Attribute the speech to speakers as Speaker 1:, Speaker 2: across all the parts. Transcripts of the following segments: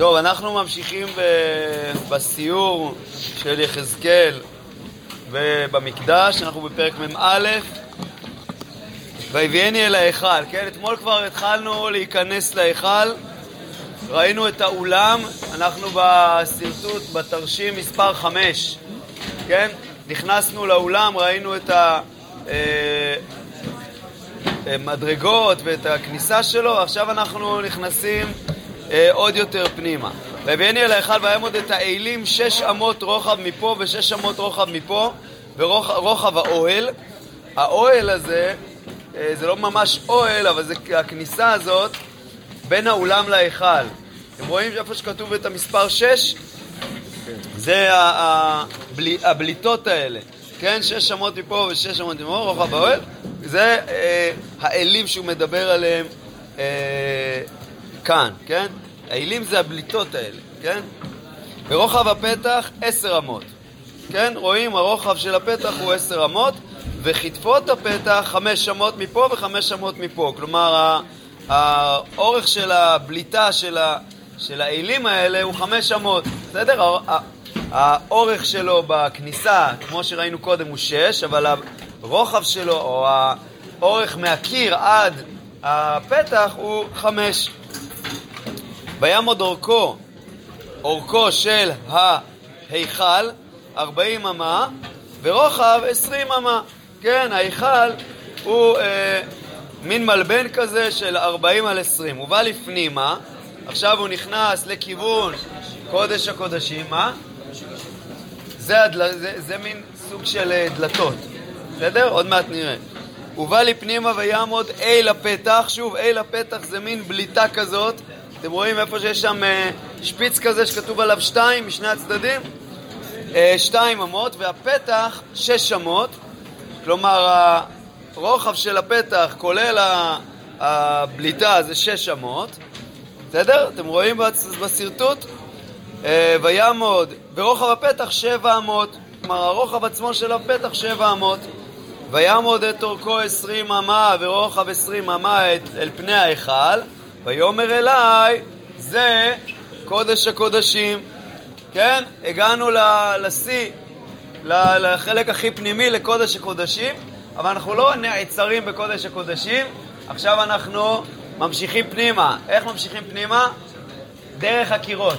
Speaker 1: טוב, אנחנו ממשיכים ב- בסיור של יחזקאל במקדש, אנחנו בפרק מ"א, ויביאני אל ההיכל, כן? אתמול כבר התחלנו להיכנס להיכל, ראינו את האולם, אנחנו בשרטוט, בתרשים מספר 5, כן? נכנסנו לאולם, ראינו את המדרגות ואת הכניסה שלו, עכשיו אנחנו נכנסים אה, עוד יותר פנימה. והביאני אל ההיכל ויעמוד את האלים שש אמות רוחב מפה ושש אמות רוחב מפה ורוחב האוהל. האוהל הזה, אה, זה לא ממש אוהל, אבל זה הכניסה הזאת בין האולם להיכל. אתם רואים איפה שכתוב את המספר שש? זה הבליטות האלה, כן? שש אמות מפה ושש אמות מפה, רוחב האוהל. זה אה, האלים שהוא מדבר עליהם אה, כאן, כן? האלים זה הבליטות האלה, כן? ורוחב הפתח עשר אמות, כן? רואים? הרוחב של הפתח הוא עשר אמות, וכתפות הפתח חמש אמות מפה וחמש אמות מפה. כלומר, האורך של הבליטה של, ה, של האלים האלה הוא חמש אמות, בסדר? האורך שלו בכניסה, כמו שראינו קודם, הוא שש, אבל הרוחב שלו, או האורך מהקיר עד הפתח הוא חמש. ויעמוד אורכו, אורכו של ההיכל, ארבעים אמה, ורוחב עשרים אמה. כן, ההיכל הוא אה, מין מלבן כזה של ארבעים על עשרים. הוא בא לפנימה, עכשיו הוא נכנס לכיוון קודש הקודשים, מה? זה, הדל... זה, זה מין סוג של אה, דלתות, בסדר? עוד מעט נראה. הוא בא לי פנימה ויעמוד אל הפתח, שוב, אל הפתח זה מין בליטה כזאת אתם רואים איפה שיש שם אה, שפיץ כזה שכתוב עליו שתיים משני הצדדים? אה, שתיים אמות, והפתח שש אמות, כלומר הרוחב של הפתח כולל הבליטה זה שש אמות, בסדר? אתם רואים בשרטוט? אה, ויעמוד, ורוחב הפתח שבע אמות, כלומר הרוחב עצמו של הפתח שבע אמות. ויעמוד את אורכו עשרים אמה ורוחב עשרים אמה אל פני ההיכל ויאמר אליי, זה קודש הקודשים. כן? הגענו לשיא, לחלק הכי פנימי לקודש הקודשים, אבל אנחנו לא נעצרים בקודש הקודשים, עכשיו אנחנו ממשיכים פנימה. איך ממשיכים פנימה? דרך הקירות.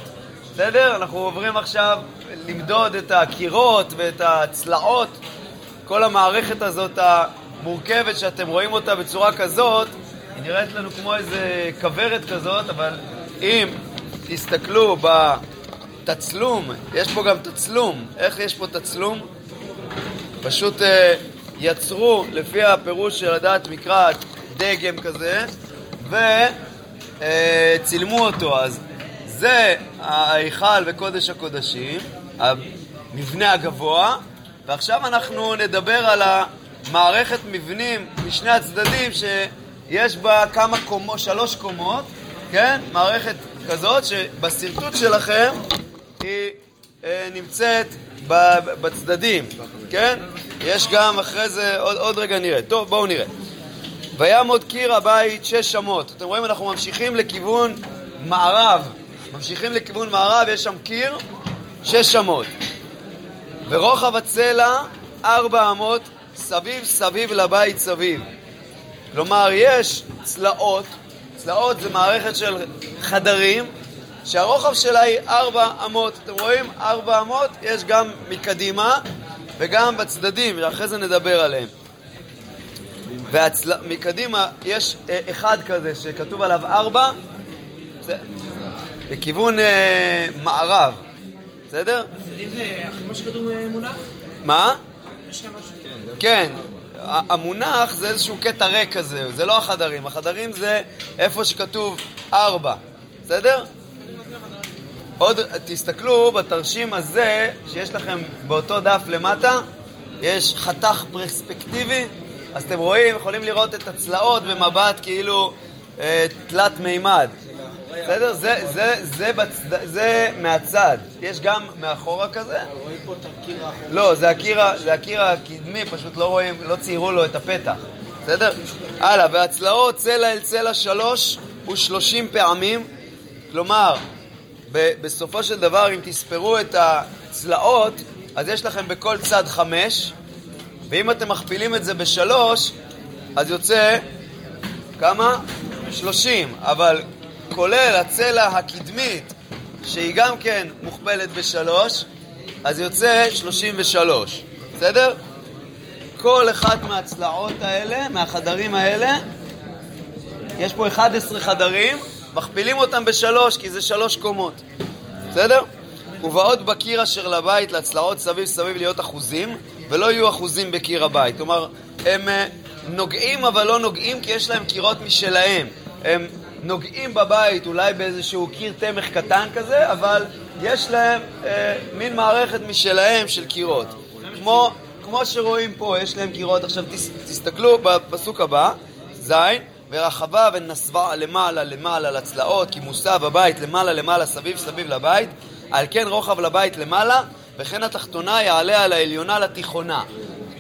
Speaker 1: בסדר? אנחנו עוברים עכשיו למדוד את הקירות ואת הצלעות, כל המערכת הזאת המורכבת שאתם רואים אותה בצורה כזאת, היא נראית לנו כמו איזה כוורת כזאת, אבל אם תסתכלו בתצלום, יש פה גם תצלום. איך יש פה תצלום? פשוט uh, יצרו, לפי הפירוש של הדעת מקרא, דגם כזה, וצילמו uh, אותו. אז זה ההיכל וקודש הקודשים, המבנה הגבוה, ועכשיו אנחנו נדבר על המערכת מבנים משני הצדדים ש... יש בה כמה קומות, שלוש קומות, כן? מערכת כזאת שבשרטוט שלכם היא אה, נמצאת בצדדים, כן? יש גם אחרי זה, עוד, עוד רגע נראה. טוב, בואו נראה. ויעמוד קיר הבית שש אמות. אתם רואים, אנחנו ממשיכים לכיוון מערב. ממשיכים לכיוון מערב, יש שם קיר, שש אמות. ורוחב הצלע, ארבע אמות, סביב סביב לבית סביב. כלומר, יש צלעות, צלעות זה מערכת של חדרים, שהרוחב שלה היא ארבע אמות. אתם רואים? ארבע אמות, יש גם מקדימה וגם בצדדים, ואחרי זה נדבר עליהם. ומקדימה יש אה, אחד כזה שכתוב עליו ארבע, זה לכיוון אה, מערב, בסדר?
Speaker 2: אה?
Speaker 1: מה? כן, המונח זה איזשהו קטע ריק כזה, זה לא החדרים, החדרים זה איפה שכתוב ארבע, בסדר? עוד תסתכלו בתרשים הזה שיש לכם באותו דף למטה, יש חתך פרספקטיבי, אז אתם רואים, יכולים לראות את הצלעות במבט כאילו אה, תלת מימד. בסדר? זה, זה, זה, בצד, זה מהצד. יש גם מאחורה כזה.
Speaker 2: רואים פה את הקיר האחורי.
Speaker 1: לא, זה הקיר, זה הקיר הקדמי, פשוט לא רואים, לא ציירו לו את הפתח. בסדר? הלאה, והצלעות צלע אל צלע שלוש ושלושים פעמים. כלומר, בסופו של דבר, אם תספרו את הצלעות, אז יש לכם בכל צד חמש, ואם אתם מכפילים את זה בשלוש, אז יוצא כמה? שלושים, אבל כולל הצלע הקדמית, שהיא גם כן מוכפלת בשלוש, אז יוצא שלושים ושלוש, בסדר? כל אחת מהצלעות האלה, מהחדרים האלה, יש פה 11 חדרים, מכפילים אותם בשלוש, כי זה שלוש קומות, בסדר? ובאות בקיר אשר לבית לצלעות סביב סביב להיות אחוזים, ולא יהיו אחוזים בקיר הבית. כלומר, הם אה, נוגעים אבל לא נוגעים כי יש להם קירות משלהם. הם נוגעים בבית אולי באיזשהו קיר תמך קטן כזה, אבל יש להם אה, מין מערכת משלהם של קירות. כמו, כמו שרואים פה, יש להם קירות. עכשיו תס, תסתכלו בפסוק הבא, ז', ורחבה ונסבה למעלה למעלה לצלעות, כי מוסה בבית למעלה למעלה סביב סביב לבית, על כן רוחב לבית למעלה, וכן התחתונה יעלה על העליונה לתיכונה.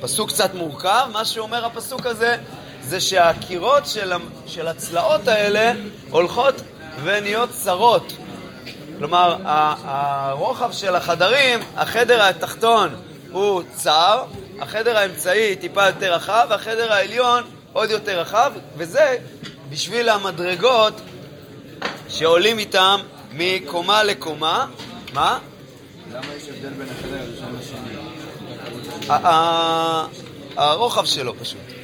Speaker 1: פסוק קצת מורכב, מה שאומר הפסוק הזה זה שהקירות של, של הצלעות האלה הולכות ונהיות צרות. כלומר, הרוחב של החדרים, החדר התחתון הוא צר, החדר האמצעי טיפה יותר רחב, והחדר העליון עוד יותר רחב, וזה בשביל המדרגות שעולים איתם מקומה לקומה. מה?
Speaker 3: למה יש הבדל בין החדר הראשון לשני?
Speaker 1: הרוחב שלו פשוט.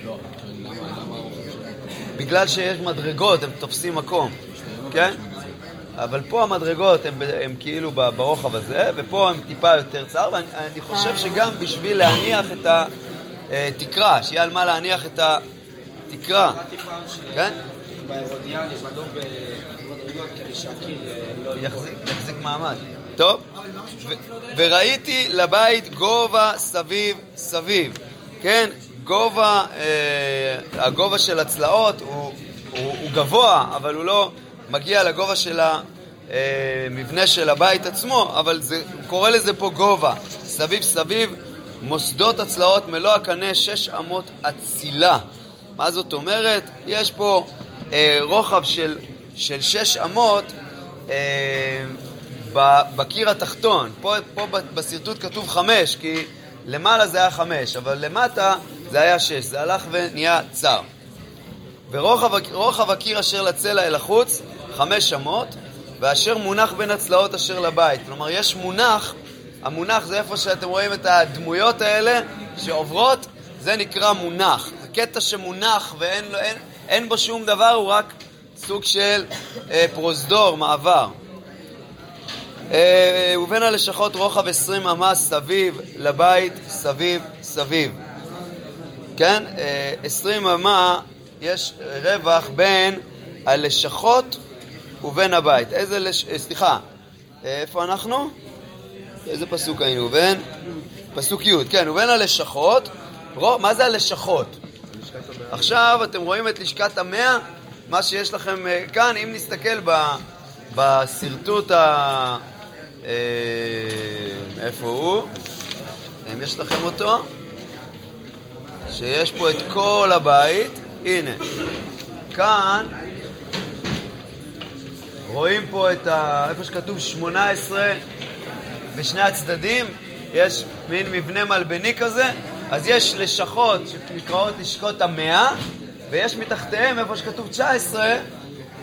Speaker 1: בגלל שיש מדרגות, הם תופסים מקום, כן? אבל פה המדרגות הן כאילו ברוחב הזה, ופה הן טיפה יותר צר, ואני חושב שגם בשביל להניח את התקרה, שיהיה על מה להניח את התקרה, כן?
Speaker 2: במדרגות כדי שהקיר לא
Speaker 1: יחזיק מעמד. טוב, וראיתי לבית גובה סביב סביב, כן? גובה, אה, הגובה של הצלעות הוא, הוא, הוא גבוה, אבל הוא לא מגיע לגובה של המבנה אה, של הבית עצמו, אבל זה, הוא קורא לזה פה גובה. סביב סביב, מוסדות הצלעות מלוא הקנה שש אמות אצילה. מה זאת אומרת? יש פה אה, רוחב של, של שש אמות אה, בקיר התחתון. פה, פה בשרטוט כתוב חמש, כי למעלה זה היה חמש, אבל למטה זה היה שש. זה הלך ונהיה צר. ורוחב הקיר אשר לצלע אל החוץ, חמש אמות, ואשר מונח בין הצלעות אשר לבית. כלומר, יש מונח, המונח זה איפה שאתם רואים את הדמויות האלה שעוברות, זה נקרא מונח. זה קטע שמונח ואין לו, אין, אין בו שום דבר, הוא רק סוג של אה, פרוזדור, מעבר. אה, ובין הלשכות רוחב עשרים אמה סביב לבית, סביב, סביב. כן? אה, עשרים אמה יש רווח בין הלשכות ובין הבית. איזה לש... אה, סליחה, איפה אנחנו? איזה פסוק היינו? בין? פסוק י', כן, ובין הלשכות, מה זה הלשכות? עכשיו אתם רואים את לשכת המאה, מה שיש לכם כאן, אם נסתכל בשרטוט ה... אה, איפה הוא? אם יש לכם אותו? שיש פה את כל הבית. הנה. כאן רואים פה את ה... איפה שכתוב 18 בשני הצדדים, יש מין מבנה מלבני כזה, אז יש לשכות שנקראות לשכות המאה, ויש מתחתיהם, איפה שכתוב 19,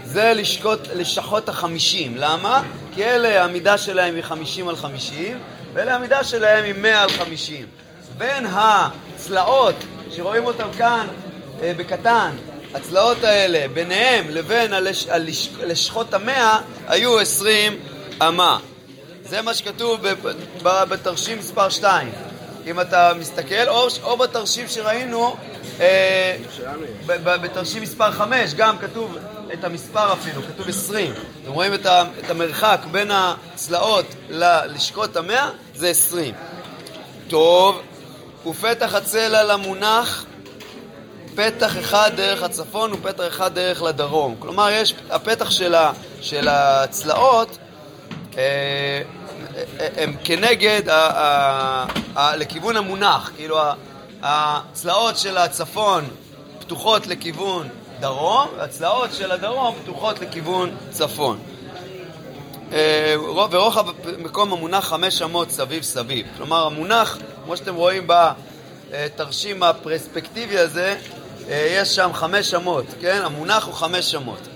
Speaker 1: זה לשכות, לשכות החמישים. למה? כי אלה המידה שלהם היא חמישים על חמישים, ואלה המידה שלהם היא מאה על חמישים. בין הצלעות שרואים אותם כאן אה, בקטן, הצלעות האלה, ביניהם לבין הלש, הלש, לשכות המאה, היו עשרים אמה. זה מה שכתוב בתרשים מספר 2. אם אתה מסתכל, או, או בתרשים שראינו, אה, בתרשים מספר 5, גם כתוב את המספר אפילו, כתוב 20. אתם רואים את, ה, את המרחק בין הצלעות ללשכות המאה? זה 20. טוב, ופתח הצלע למונח, פתח אחד דרך הצפון ופתח אחד דרך לדרום. כלומר, יש, הפתח של, ה, של הצלעות אה, הם כנגד, ה, ה, ה, לכיוון המונח. כאילו, הצלעות של הצפון פתוחות לכיוון דרום, והצלעות של הדרום פתוחות לכיוון צפון. אה, ורוחב מקום המונח חמש אמות סביב סביב. כלומר, המונח, כמו שאתם רואים בתרשים הפרספקטיבי הזה, אה, יש שם חמש אמות, כן? המונח הוא חמש אמות.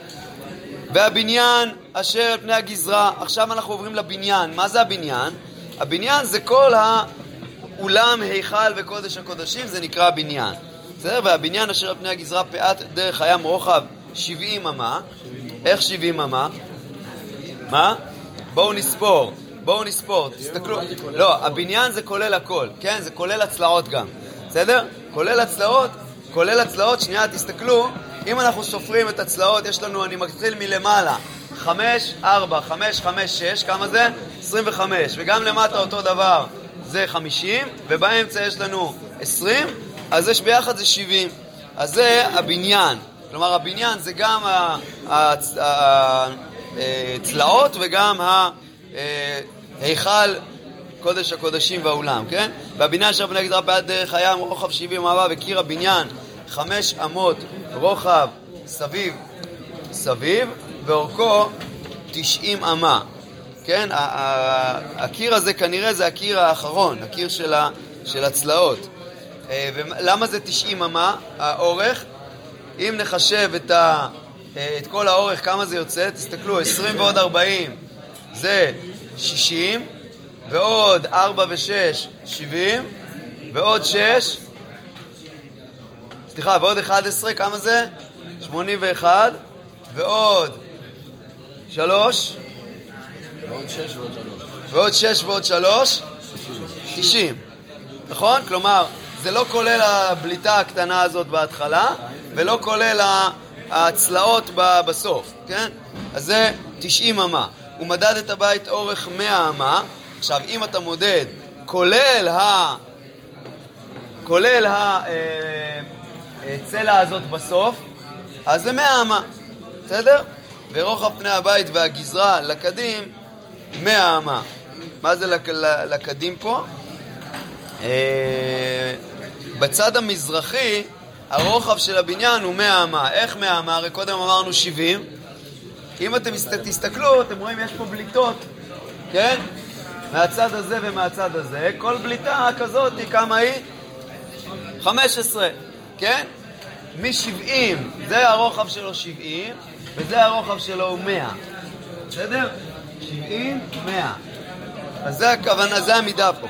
Speaker 1: והבניין אשר על פני הגזרה, עכשיו אנחנו עוברים לבניין. מה זה הבניין? הבניין זה כל האולם, היכל וקודש הקודשים, זה נקרא בניין. בסדר? והבניין אשר על פני הגזרה פאת דרך הים רוחב 70 אמה. איך 70 אמה? מה? בואו נספור. בואו נספור, תסתכלו. לא, הבניין זה כולל הכל, כן? זה כולל הצלעות גם. בסדר? כולל הצלעות, כולל הצלעות, שנייה, תסתכלו. אם אנחנו סופרים את הצלעות, יש לנו, אני מתחיל מלמעלה. 5, 4, 5, 5, 6, כמה זה? 25. וגם למטה אותו דבר, זה 50, ובאמצע יש לנו 20, אז יש ביחד זה 70. אז זה הבניין. כלומר, הבניין זה גם הצלעות וגם ההיכל קודש הקודשים והאולם, כן? והבניין אשר בני גזרה בעד דרך הים רוחב 70 אמה וקיר הבניין חמש אמות רוחב סביב סביב ואורכו 90 אמה, כן? הקיר הזה כנראה זה הקיר האחרון, הקיר של, של הצלעות. אה, ולמה זה 90 אמה, האורך? אם נחשב את, ה, אה, את כל האורך, כמה זה יוצא? תסתכלו, 20 ועוד 40 זה 60, ועוד 4 ו-6, 70, ועוד 6, סליחה, ועוד 11, כמה זה? 81, ועוד 3,
Speaker 3: ועוד 6 ועוד 3.
Speaker 1: ועוד 6 ועוד 3, 90. נכון? כלומר, זה לא כולל הבליטה הקטנה הזאת בהתחלה, ולא כולל הצלעות בסוף, כן? אז זה 90 אמה. הוא מדד את הבית אורך 100 אמה. עכשיו, אם אתה מודד כולל ה... כולל הצלע אה, הזאת בסוף, אז זה 100 אמה, בסדר? ורוחב פני הבית והגזרה לקדים 100 אמה. מה זה לק, לקדים פה? אה, בצד המזרחי הרוחב של הבניין הוא 100 אמה. איך 100 אמה? הרי קודם אמרנו 70. אם אתם תסתכלו, אתם רואים יש פה בליטות, כן? מהצד הזה ומהצד הזה. כל בליטה כזאת, כמה היא? 15, כן? מ-70, זה הרוחב שלו 70, וזה הרוחב שלו הוא 100. בסדר? 70, 100. אז זה הכוונה, זה המידה פה.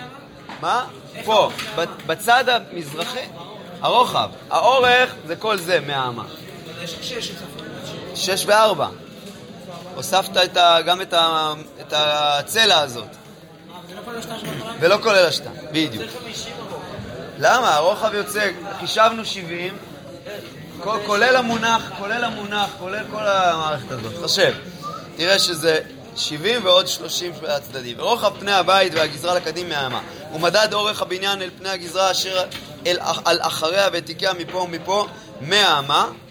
Speaker 1: מה? פה, בצד המזרחי, הרוחב. האורך זה כל זה, 100 אמה. שש וארבע. הוספת את ה, גם את, ה, את הצלע הזאת. ולא כולל השתה, בדיוק. למה? הרוחב יוצא, חישבנו 70, כולל המונח, כולל המונח, כולל כל המערכת הזאת. חשב. תראה שזה 70 ועוד 30 הצדדים. רוחב פני הבית והגזרה לקדים מהאמה. ומדד אורך הבניין אל פני הגזרה אשר אל, על אחריה ותיקיה מפה ומפה 100 אמה. אה,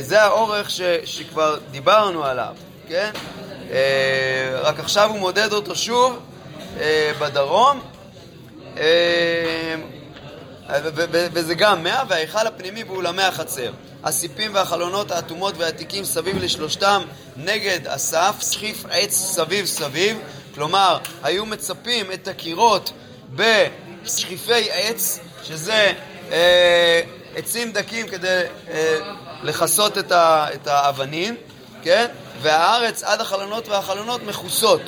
Speaker 1: זה האורך ש, שכבר דיברנו עליו, כן? אה, רק עכשיו הוא מודד אותו שוב אה, בדרום. וזה גם 100, וההיכל הפנימי באולמי החצר. הסיפים והחלונות האטומות והעתיקים סביב לשלושתם נגד הסף, סחיף עץ סביב סביב, כלומר, היו מצפים את הקירות בסחיפי עץ, שזה אה, עצים דקים כדי אה, לכסות את, את האבנים, כן? והארץ עד החלונות והחלונות מכוסות,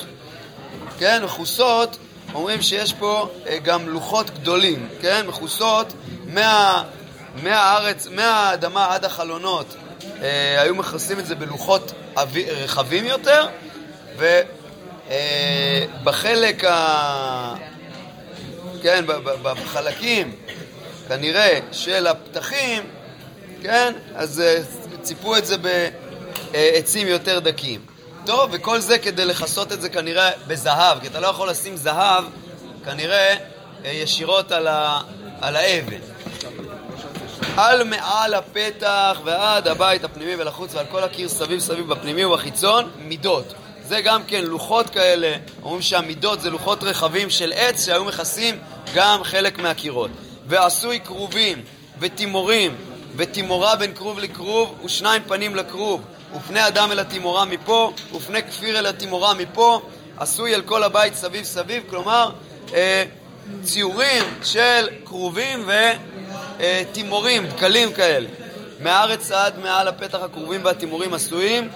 Speaker 1: כן? מכוסות אומרים שיש פה אה, גם לוחות גדולים, כן? מכוסות מה, מהארץ, מהאדמה עד החלונות. אה, היו מכסים את זה בלוחות אבי, רחבים יותר, ובחלק אה, ה... כן, בחלקים, כנראה, של הפתחים, כן, אז אה, ציפו את זה בעצים יותר דקים. טוב, וכל זה כדי לכסות את זה כנראה בזהב, כי אתה לא יכול לשים זהב כנראה אה, ישירות על, ה, על האבן. על מעל הפתח ועד הבית הפנימי ולחוץ ועל כל הקיר סביב סביב בפנימי ובחיצון, מידות. זה גם כן לוחות כאלה, אומרים שהמידות זה לוחות רחבים של עץ שהיו מכסים גם חלק מהקירות. ועשוי כרובים ותימורים ותימורה בין כרוב לכרוב ושניים פנים לכרוב ופני אדם אל התימורה מפה, ופני כפיר אל התימורה מפה, עשוי אל כל הבית סביב סביב, כלומר אה, ציורים של כרובים ותימורים, דקלים כאלה. מהארץ עד מעל הפתח הכרובים והתימורים עשויים,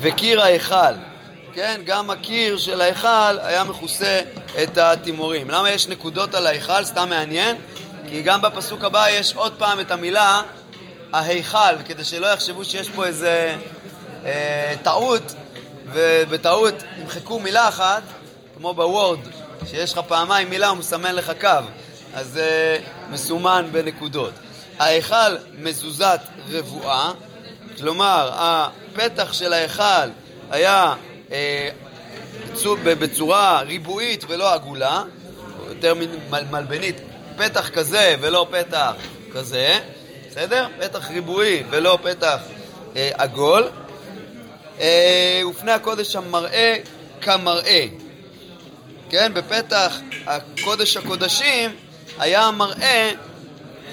Speaker 1: וקיר ההיכל. כן, גם הקיר של ההיכל היה מכוסה את התימורים. למה יש נקודות על ההיכל? סתם מעניין. כי גם בפסוק הבא יש עוד פעם את המילה ההיכל, וכדי שלא יחשבו שיש פה איזה אה, טעות, ובטעות ימחקו מילה אחת, כמו בוורד, שיש לך פעמיים מילה, הוא מסמן לך קו, אז אה, מסומן בנקודות. ההיכל מזוזת רבועה, כלומר, הפתח של ההיכל היה אה, בצורה ריבועית ולא עגולה, יותר מלבנית, פתח כזה ולא פתח כזה, בסדר? פתח ריבועי ולא פתח אה, עגול. אה, ופני הקודש המראה כמראה. כן, בפתח הקודש הקודשים היה המראה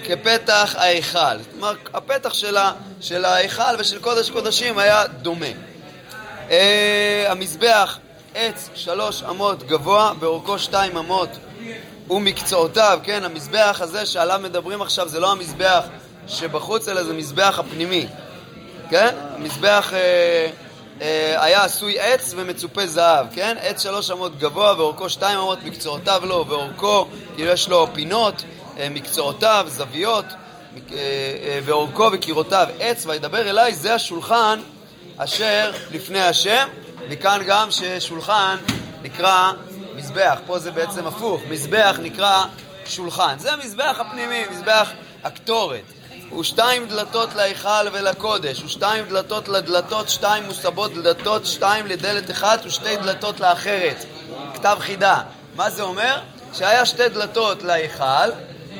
Speaker 1: כפתח ההיכל. כלומר, הפתח שלה, של ההיכל ושל קודש קודשים היה דומה. אה, המזבח, עץ שלוש אמות גבוה, באורכו שתיים אמות ומקצועותיו, כן, המזבח הזה שעליו מדברים עכשיו זה לא המזבח שבחוץ, אלא זה מזבח הפנימי, כן? המזבח אה, אה, היה עשוי עץ ומצופה זהב, כן? עץ שלוש אמות גבוה ואורכו שתיים אמות, מקצועותיו לא, ואורכו, כאילו יש לו פינות, אה, מקצועותיו, זוויות, אה, אה, ואורכו וקירותיו עץ, וידבר אליי, זה השולחן אשר לפני השם, מכאן גם ששולחן נקרא מזבח, פה זה בעצם הפוך, מזבח נקרא שולחן. זה המזבח הפנימי, מזבח הקטורת. ושתיים דלתות להיכל ולקודש, ושתיים דלתות לדלתות, שתיים מוסבות דלתות, שתיים לדלת אחת ושתי דלתות לאחרת. כתב חידה. מה זה אומר? שהיה שתי דלתות להיכל,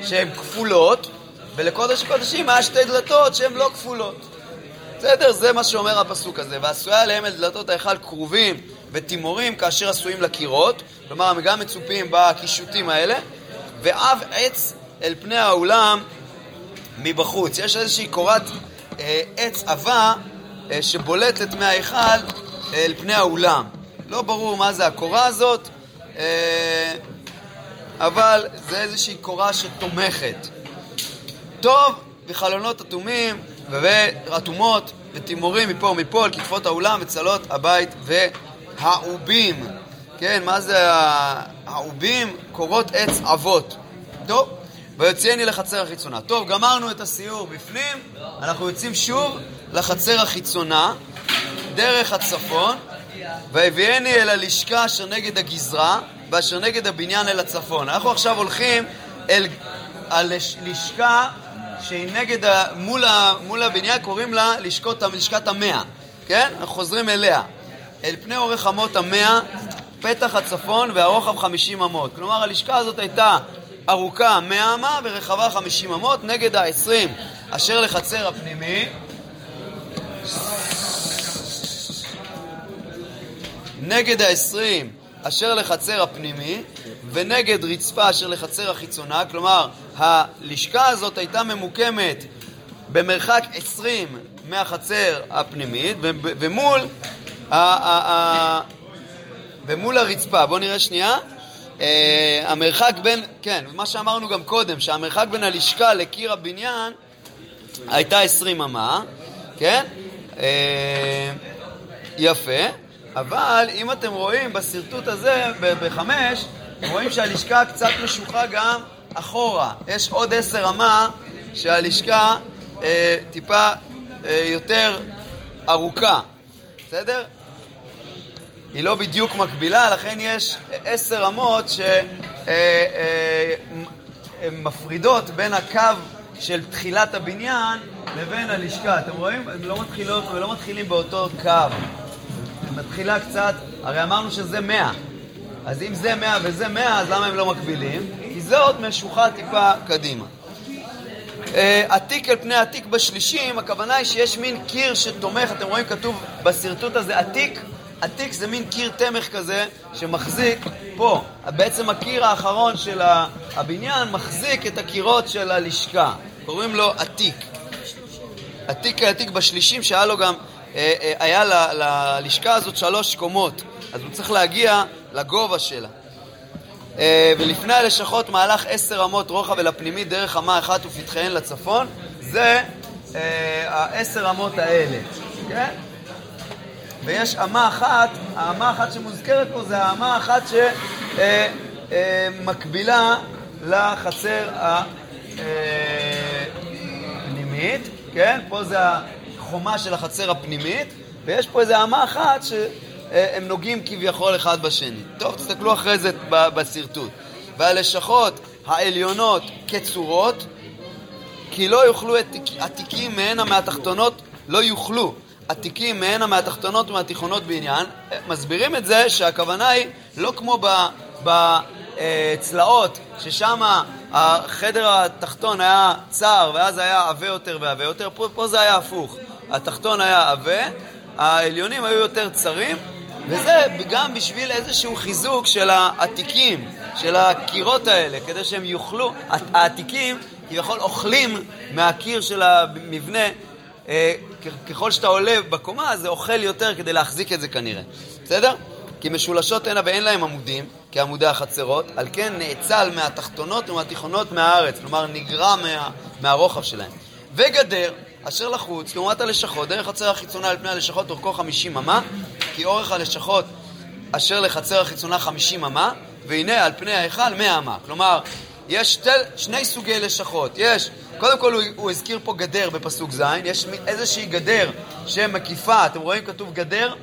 Speaker 1: שהן כפולות, ולקודש קודשים היה שתי דלתות שהן לא כפולות. בסדר? זה מה שאומר הפסוק הזה. ועשויה עליהם אל דלתות ההיכל כרובים ותימורים כאשר עשויים לקירות, כלומר הם גם מצופים בקישוטים האלה, ואב עץ אל פני האולם מבחוץ. יש איזושהי קורת אה, עץ עבה אה, שבולטת מההיכל אל פני האולם. לא ברור מה זה הקורה הזאת, אה, אבל זה איזושהי קורה שתומכת. טוב וחלונות אטומים ואטומות ותימורים מפה ומפה על כתפות האולם וצלות הבית והעובים. כן, מה זה העובים? קורות עץ עבות. טוב, ויוציאני לחצר החיצונה. טוב, גמרנו את הסיור בפנים, אנחנו יוצאים שוב לחצר החיצונה, דרך הצפון, והביאני אל הלשכה אשר נגד הגזרה, ואשר נגד הבניין אל הצפון. אנחנו עכשיו הולכים אל הלשכה שהיא נגד, מול, מול הבניין, קוראים לה לשכות, לשכת המאה, כן? אנחנו חוזרים אליה. אל פני אורך אמות המאה, פתח הצפון והרוחב 50 אמות. כלומר, הלשכה הזאת הייתה ארוכה 100 אמה ורחבה 50 אמות, נגד ה-20 אשר לחצר הפנימי. נגד ה-20 אשר לחצר הפנימי, ונגד רצפה אשר לחצר החיצונה, כלומר, הלשכה הזאת הייתה ממוקמת במרחק 20 מהחצר הפנימית, ומול, ומול הרצפה. בואו נראה שנייה. המרחק בין, כן, מה שאמרנו גם קודם, שהמרחק בין הלשכה לקיר הבניין הייתה 20 אמה, כן? יפה. אבל אם אתם רואים בשרטוט הזה, בחמש, רואים שהלשכה קצת משוכה גם אחורה. יש עוד עשר אמה שהלשכה אה, טיפה אה, יותר ארוכה, בסדר? היא לא בדיוק מקבילה, לכן יש עשר אמות שמפרידות אה, אה, בין הקו של תחילת הבניין לבין הלשכה. אתם רואים? הם לא, מתחילות, הם לא מתחילים באותו קו. מתחילה קצת, הרי אמרנו שזה 100. אז אם זה 100 וזה 100, אז למה הם לא מקבילים? כי זה עוד משוכה טיפה קדימה. אה, עתיק אל פני עתיק בשלישים, הכוונה היא שיש מין קיר שתומך, אתם רואים כתוב בשרטוט הזה עתיק, עתיק זה מין קיר תמך כזה שמחזיק פה. בעצם הקיר האחרון של הבניין מחזיק את הקירות של הלשכה. קוראים לו עתיק. עתיק העתיק בשלישים שהיה לו גם אה, אה, היה ללשכה הזאת שלוש קומות, אז הוא צריך להגיע לגובה שלה. אה, ולפני הלשכות מהלך עשר אמות רוחב אל הפנימית דרך אמה אחת ופתחיהן לצפון, זה אה, העשר אמות האלה, כן? ויש אמה אחת, האמה האחת שמוזכרת פה זה האמה האחת שמקבילה לחצר הפנימית, כן? פה זה החומה של החצר הפנימית, ויש פה איזה אמה אחת שהם נוגעים כביכול אחד בשני. טוב, תסתכלו אחרי זה בשרטוט. והלשכות העליונות כצורות, כי לא יוכלו התיק- התיקים מהנה מהתחתונות, לא יוכלו התיקים מהנה מהתחתונות ומהתיכונות בעניין. מסבירים את זה שהכוונה היא לא כמו בצלעות, ששם החדר התחתון היה צר ואז היה עבה יותר ועבה יותר, פה, פה זה היה הפוך. התחתון היה עבה, העליונים היו יותר צרים, וזה גם בשביל איזשהו חיזוק של העתיקים, של הקירות האלה, כדי שהם יוכלו, העתיקים כביכול אוכלים מהקיר של המבנה, אה, ככל שאתה עולה בקומה זה אוכל יותר כדי להחזיק את זה כנראה, בסדר? כי משולשות הנה ואין להם עמודים, כעמודי החצרות, על כן נאצל מהתחתונות ומהתיכונות מהארץ, כלומר נגרע מה, מהרוחב שלהם. וגדר, אשר לחוץ, לעומת הלשכות, דרך חצר החיצונה על פני הלשכות אורכו 50 אמה, כי אורך הלשכות אשר לחצר החיצונה 50 אמה, והנה על פני ההיכל 100 אמה. כלומר, יש שתי, שני סוגי לשכות. יש, קודם כל הוא, הוא הזכיר פה גדר בפסוק ז', יש איזושהי גדר שמקיפה, אתם רואים כתוב גדר?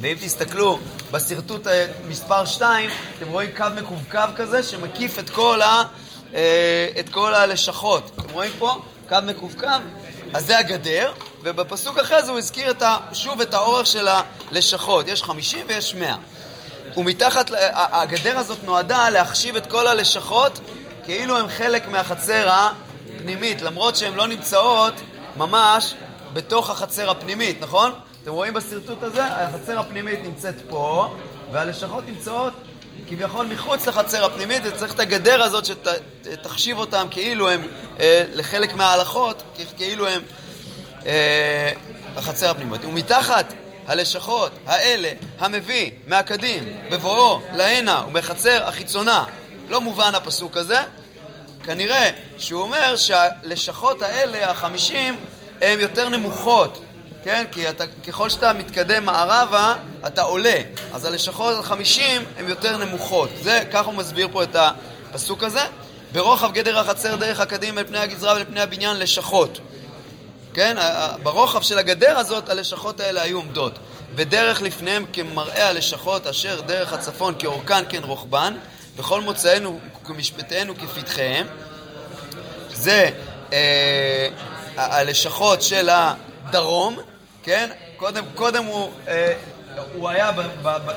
Speaker 1: ואם תסתכלו בשרטוט אה, מספר 2, אתם רואים קו מקווקו כזה שמקיף את כל, ה, אה, את כל הלשכות. אתם רואים פה? קו מקווקו? אז זה הגדר, ובפסוק אחרי זה הוא הזכיר את ה, שוב את האורך של הלשכות. יש 50 ויש 100. ומתחת, הגדר הזאת נועדה להחשיב את כל הלשכות כאילו הם חלק מהחצר הפנימית, למרות שהן לא נמצאות ממש בתוך החצר הפנימית, נכון? אתם רואים בשרטוט הזה? החצר הפנימית נמצאת פה, והלשכות נמצאות כביכול מחוץ לחצר הפנימית, וצריך את הגדר הזאת שתחשיב אותם כאילו הם אה, לחלק מההלכות, כאילו הם אה, החצר הפנימית. ומתחת הלשכות האלה המביא מהקדים בבואו להנה ומחצר החיצונה, לא מובן הפסוק הזה, כנראה שהוא אומר שהלשכות האלה, החמישים, הן יותר נמוכות, כן? כי אתה, ככל שאתה מתקדם מערבה, אתה עולה. אז הלשכות החמישים הן יותר נמוכות. זה, ככה הוא מסביר פה את הפסוק הזה. ברוחב גדר החצר דרך הקדים אל פני הגזרה ואל פני הבניין לשכות. כן? ברוחב של הגדר הזאת הלשכות האלה היו עומדות. ודרך לפניהם כמראה הלשכות אשר דרך הצפון כאורכן כן רוחבן, וכל מוצאינו כמשפטינו כפתחיהם. זה אה, הלשכות של הדרום, כן? קודם, קודם הוא, אה, הוא היה, ב, ב, ב,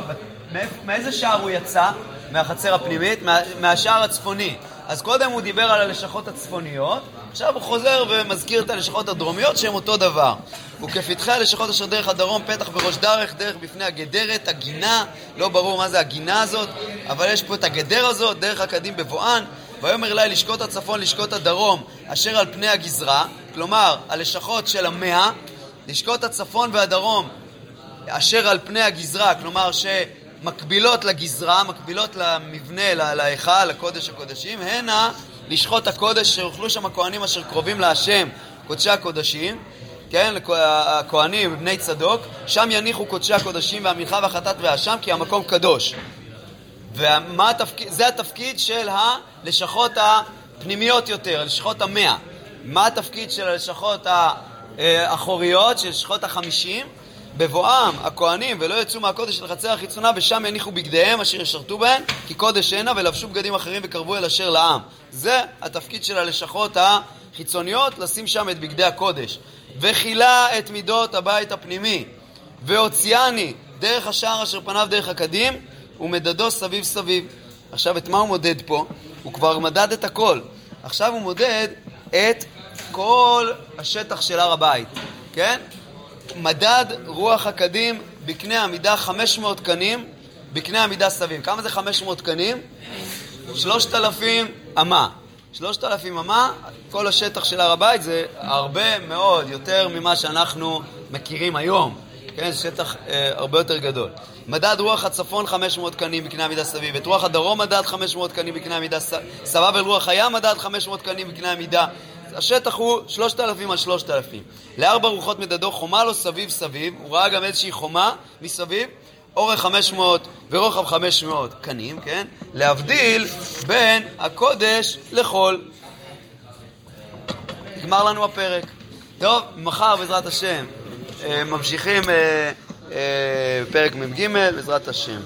Speaker 1: ב, מאיזה שער הוא יצא? מהחצר הפנימית? מה, מהשער הצפוני. אז קודם הוא דיבר על הלשכות הצפוניות, עכשיו הוא חוזר ומזכיר את הלשכות הדרומיות שהן אותו דבר. וכפתחי הלשכות אשר דרך הדרום, פתח בראש דרך, דרך בפני הגדרת, הגינה, לא ברור מה זה הגינה הזאת, אבל יש פה את הגדר הזאת, דרך הקדים בבואן, ויאמר אלי לשקוט הצפון, לשקוט הדרום, אשר על פני הגזרה, כלומר, הלשכות של המאה, לשקוט הצפון והדרום, אשר על פני הגזרה, כלומר שמקבילות לגזרה, מקבילות למבנה, להיכל, לקודש הקודשים, הנה לשחוט הקודש שיאכלו שם הכהנים אשר קרובים להשם, קודשי הקודשים, כן, הכהנים, בני צדוק, שם יניחו קודשי הקודשים והמנחה והחטאת והאשם, כי המקום קדוש. ומה התפקיד, של הלשכות הפנימיות יותר, הלשכות המאה. מה התפקיד של הלשכות האחוריות, של לשכות החמישים? בבואם הכהנים ולא יצאו מהקודש של חצר החיצונה ושם יניחו בגדיהם אשר ישרתו בהם כי קודש הנה ולבשו בגדים אחרים וקרבו אל אשר לעם. זה התפקיד של הלשכות החיצוניות, לשים שם את בגדי הקודש. וכילה את מידות הבית הפנימי והוציאני דרך השער אשר פניו דרך הקדים ומדדו סביב סביב. עכשיו, את מה הוא מודד פה? הוא כבר מדד את הכל. עכשיו הוא מודד את כל השטח של הר הבית, כן? מדד רוח הקדים בקנה המידה 500 קנים בקנה המידה סביב. כמה זה 500 קנים? 3,000 אמה. שלושת אלפים אמה, כל השטח של הר הבית זה הרבה מאוד יותר ממה שאנחנו מכירים היום. כן, זה שטח אה, הרבה יותר גדול. מדד רוח הצפון 500 קנים בקנה המידה סביב, את רוח הדרום מדד 500 קנים בקנה המידה סבב אל רוח הים מדד 500 קנים בקנה המידה השטח הוא 3,000 על 3,000. לארבע רוחות מדדו חומה לו סביב סביב, הוא ראה גם איזושהי חומה מסביב, אורך 500 ורוחב 500 קנים, כן? להבדיל בין הקודש לחול. נגמר לנו הפרק. טוב, מחר בעזרת השם אה, ממשיכים אה, אה, פרק מ"ג בעזרת השם.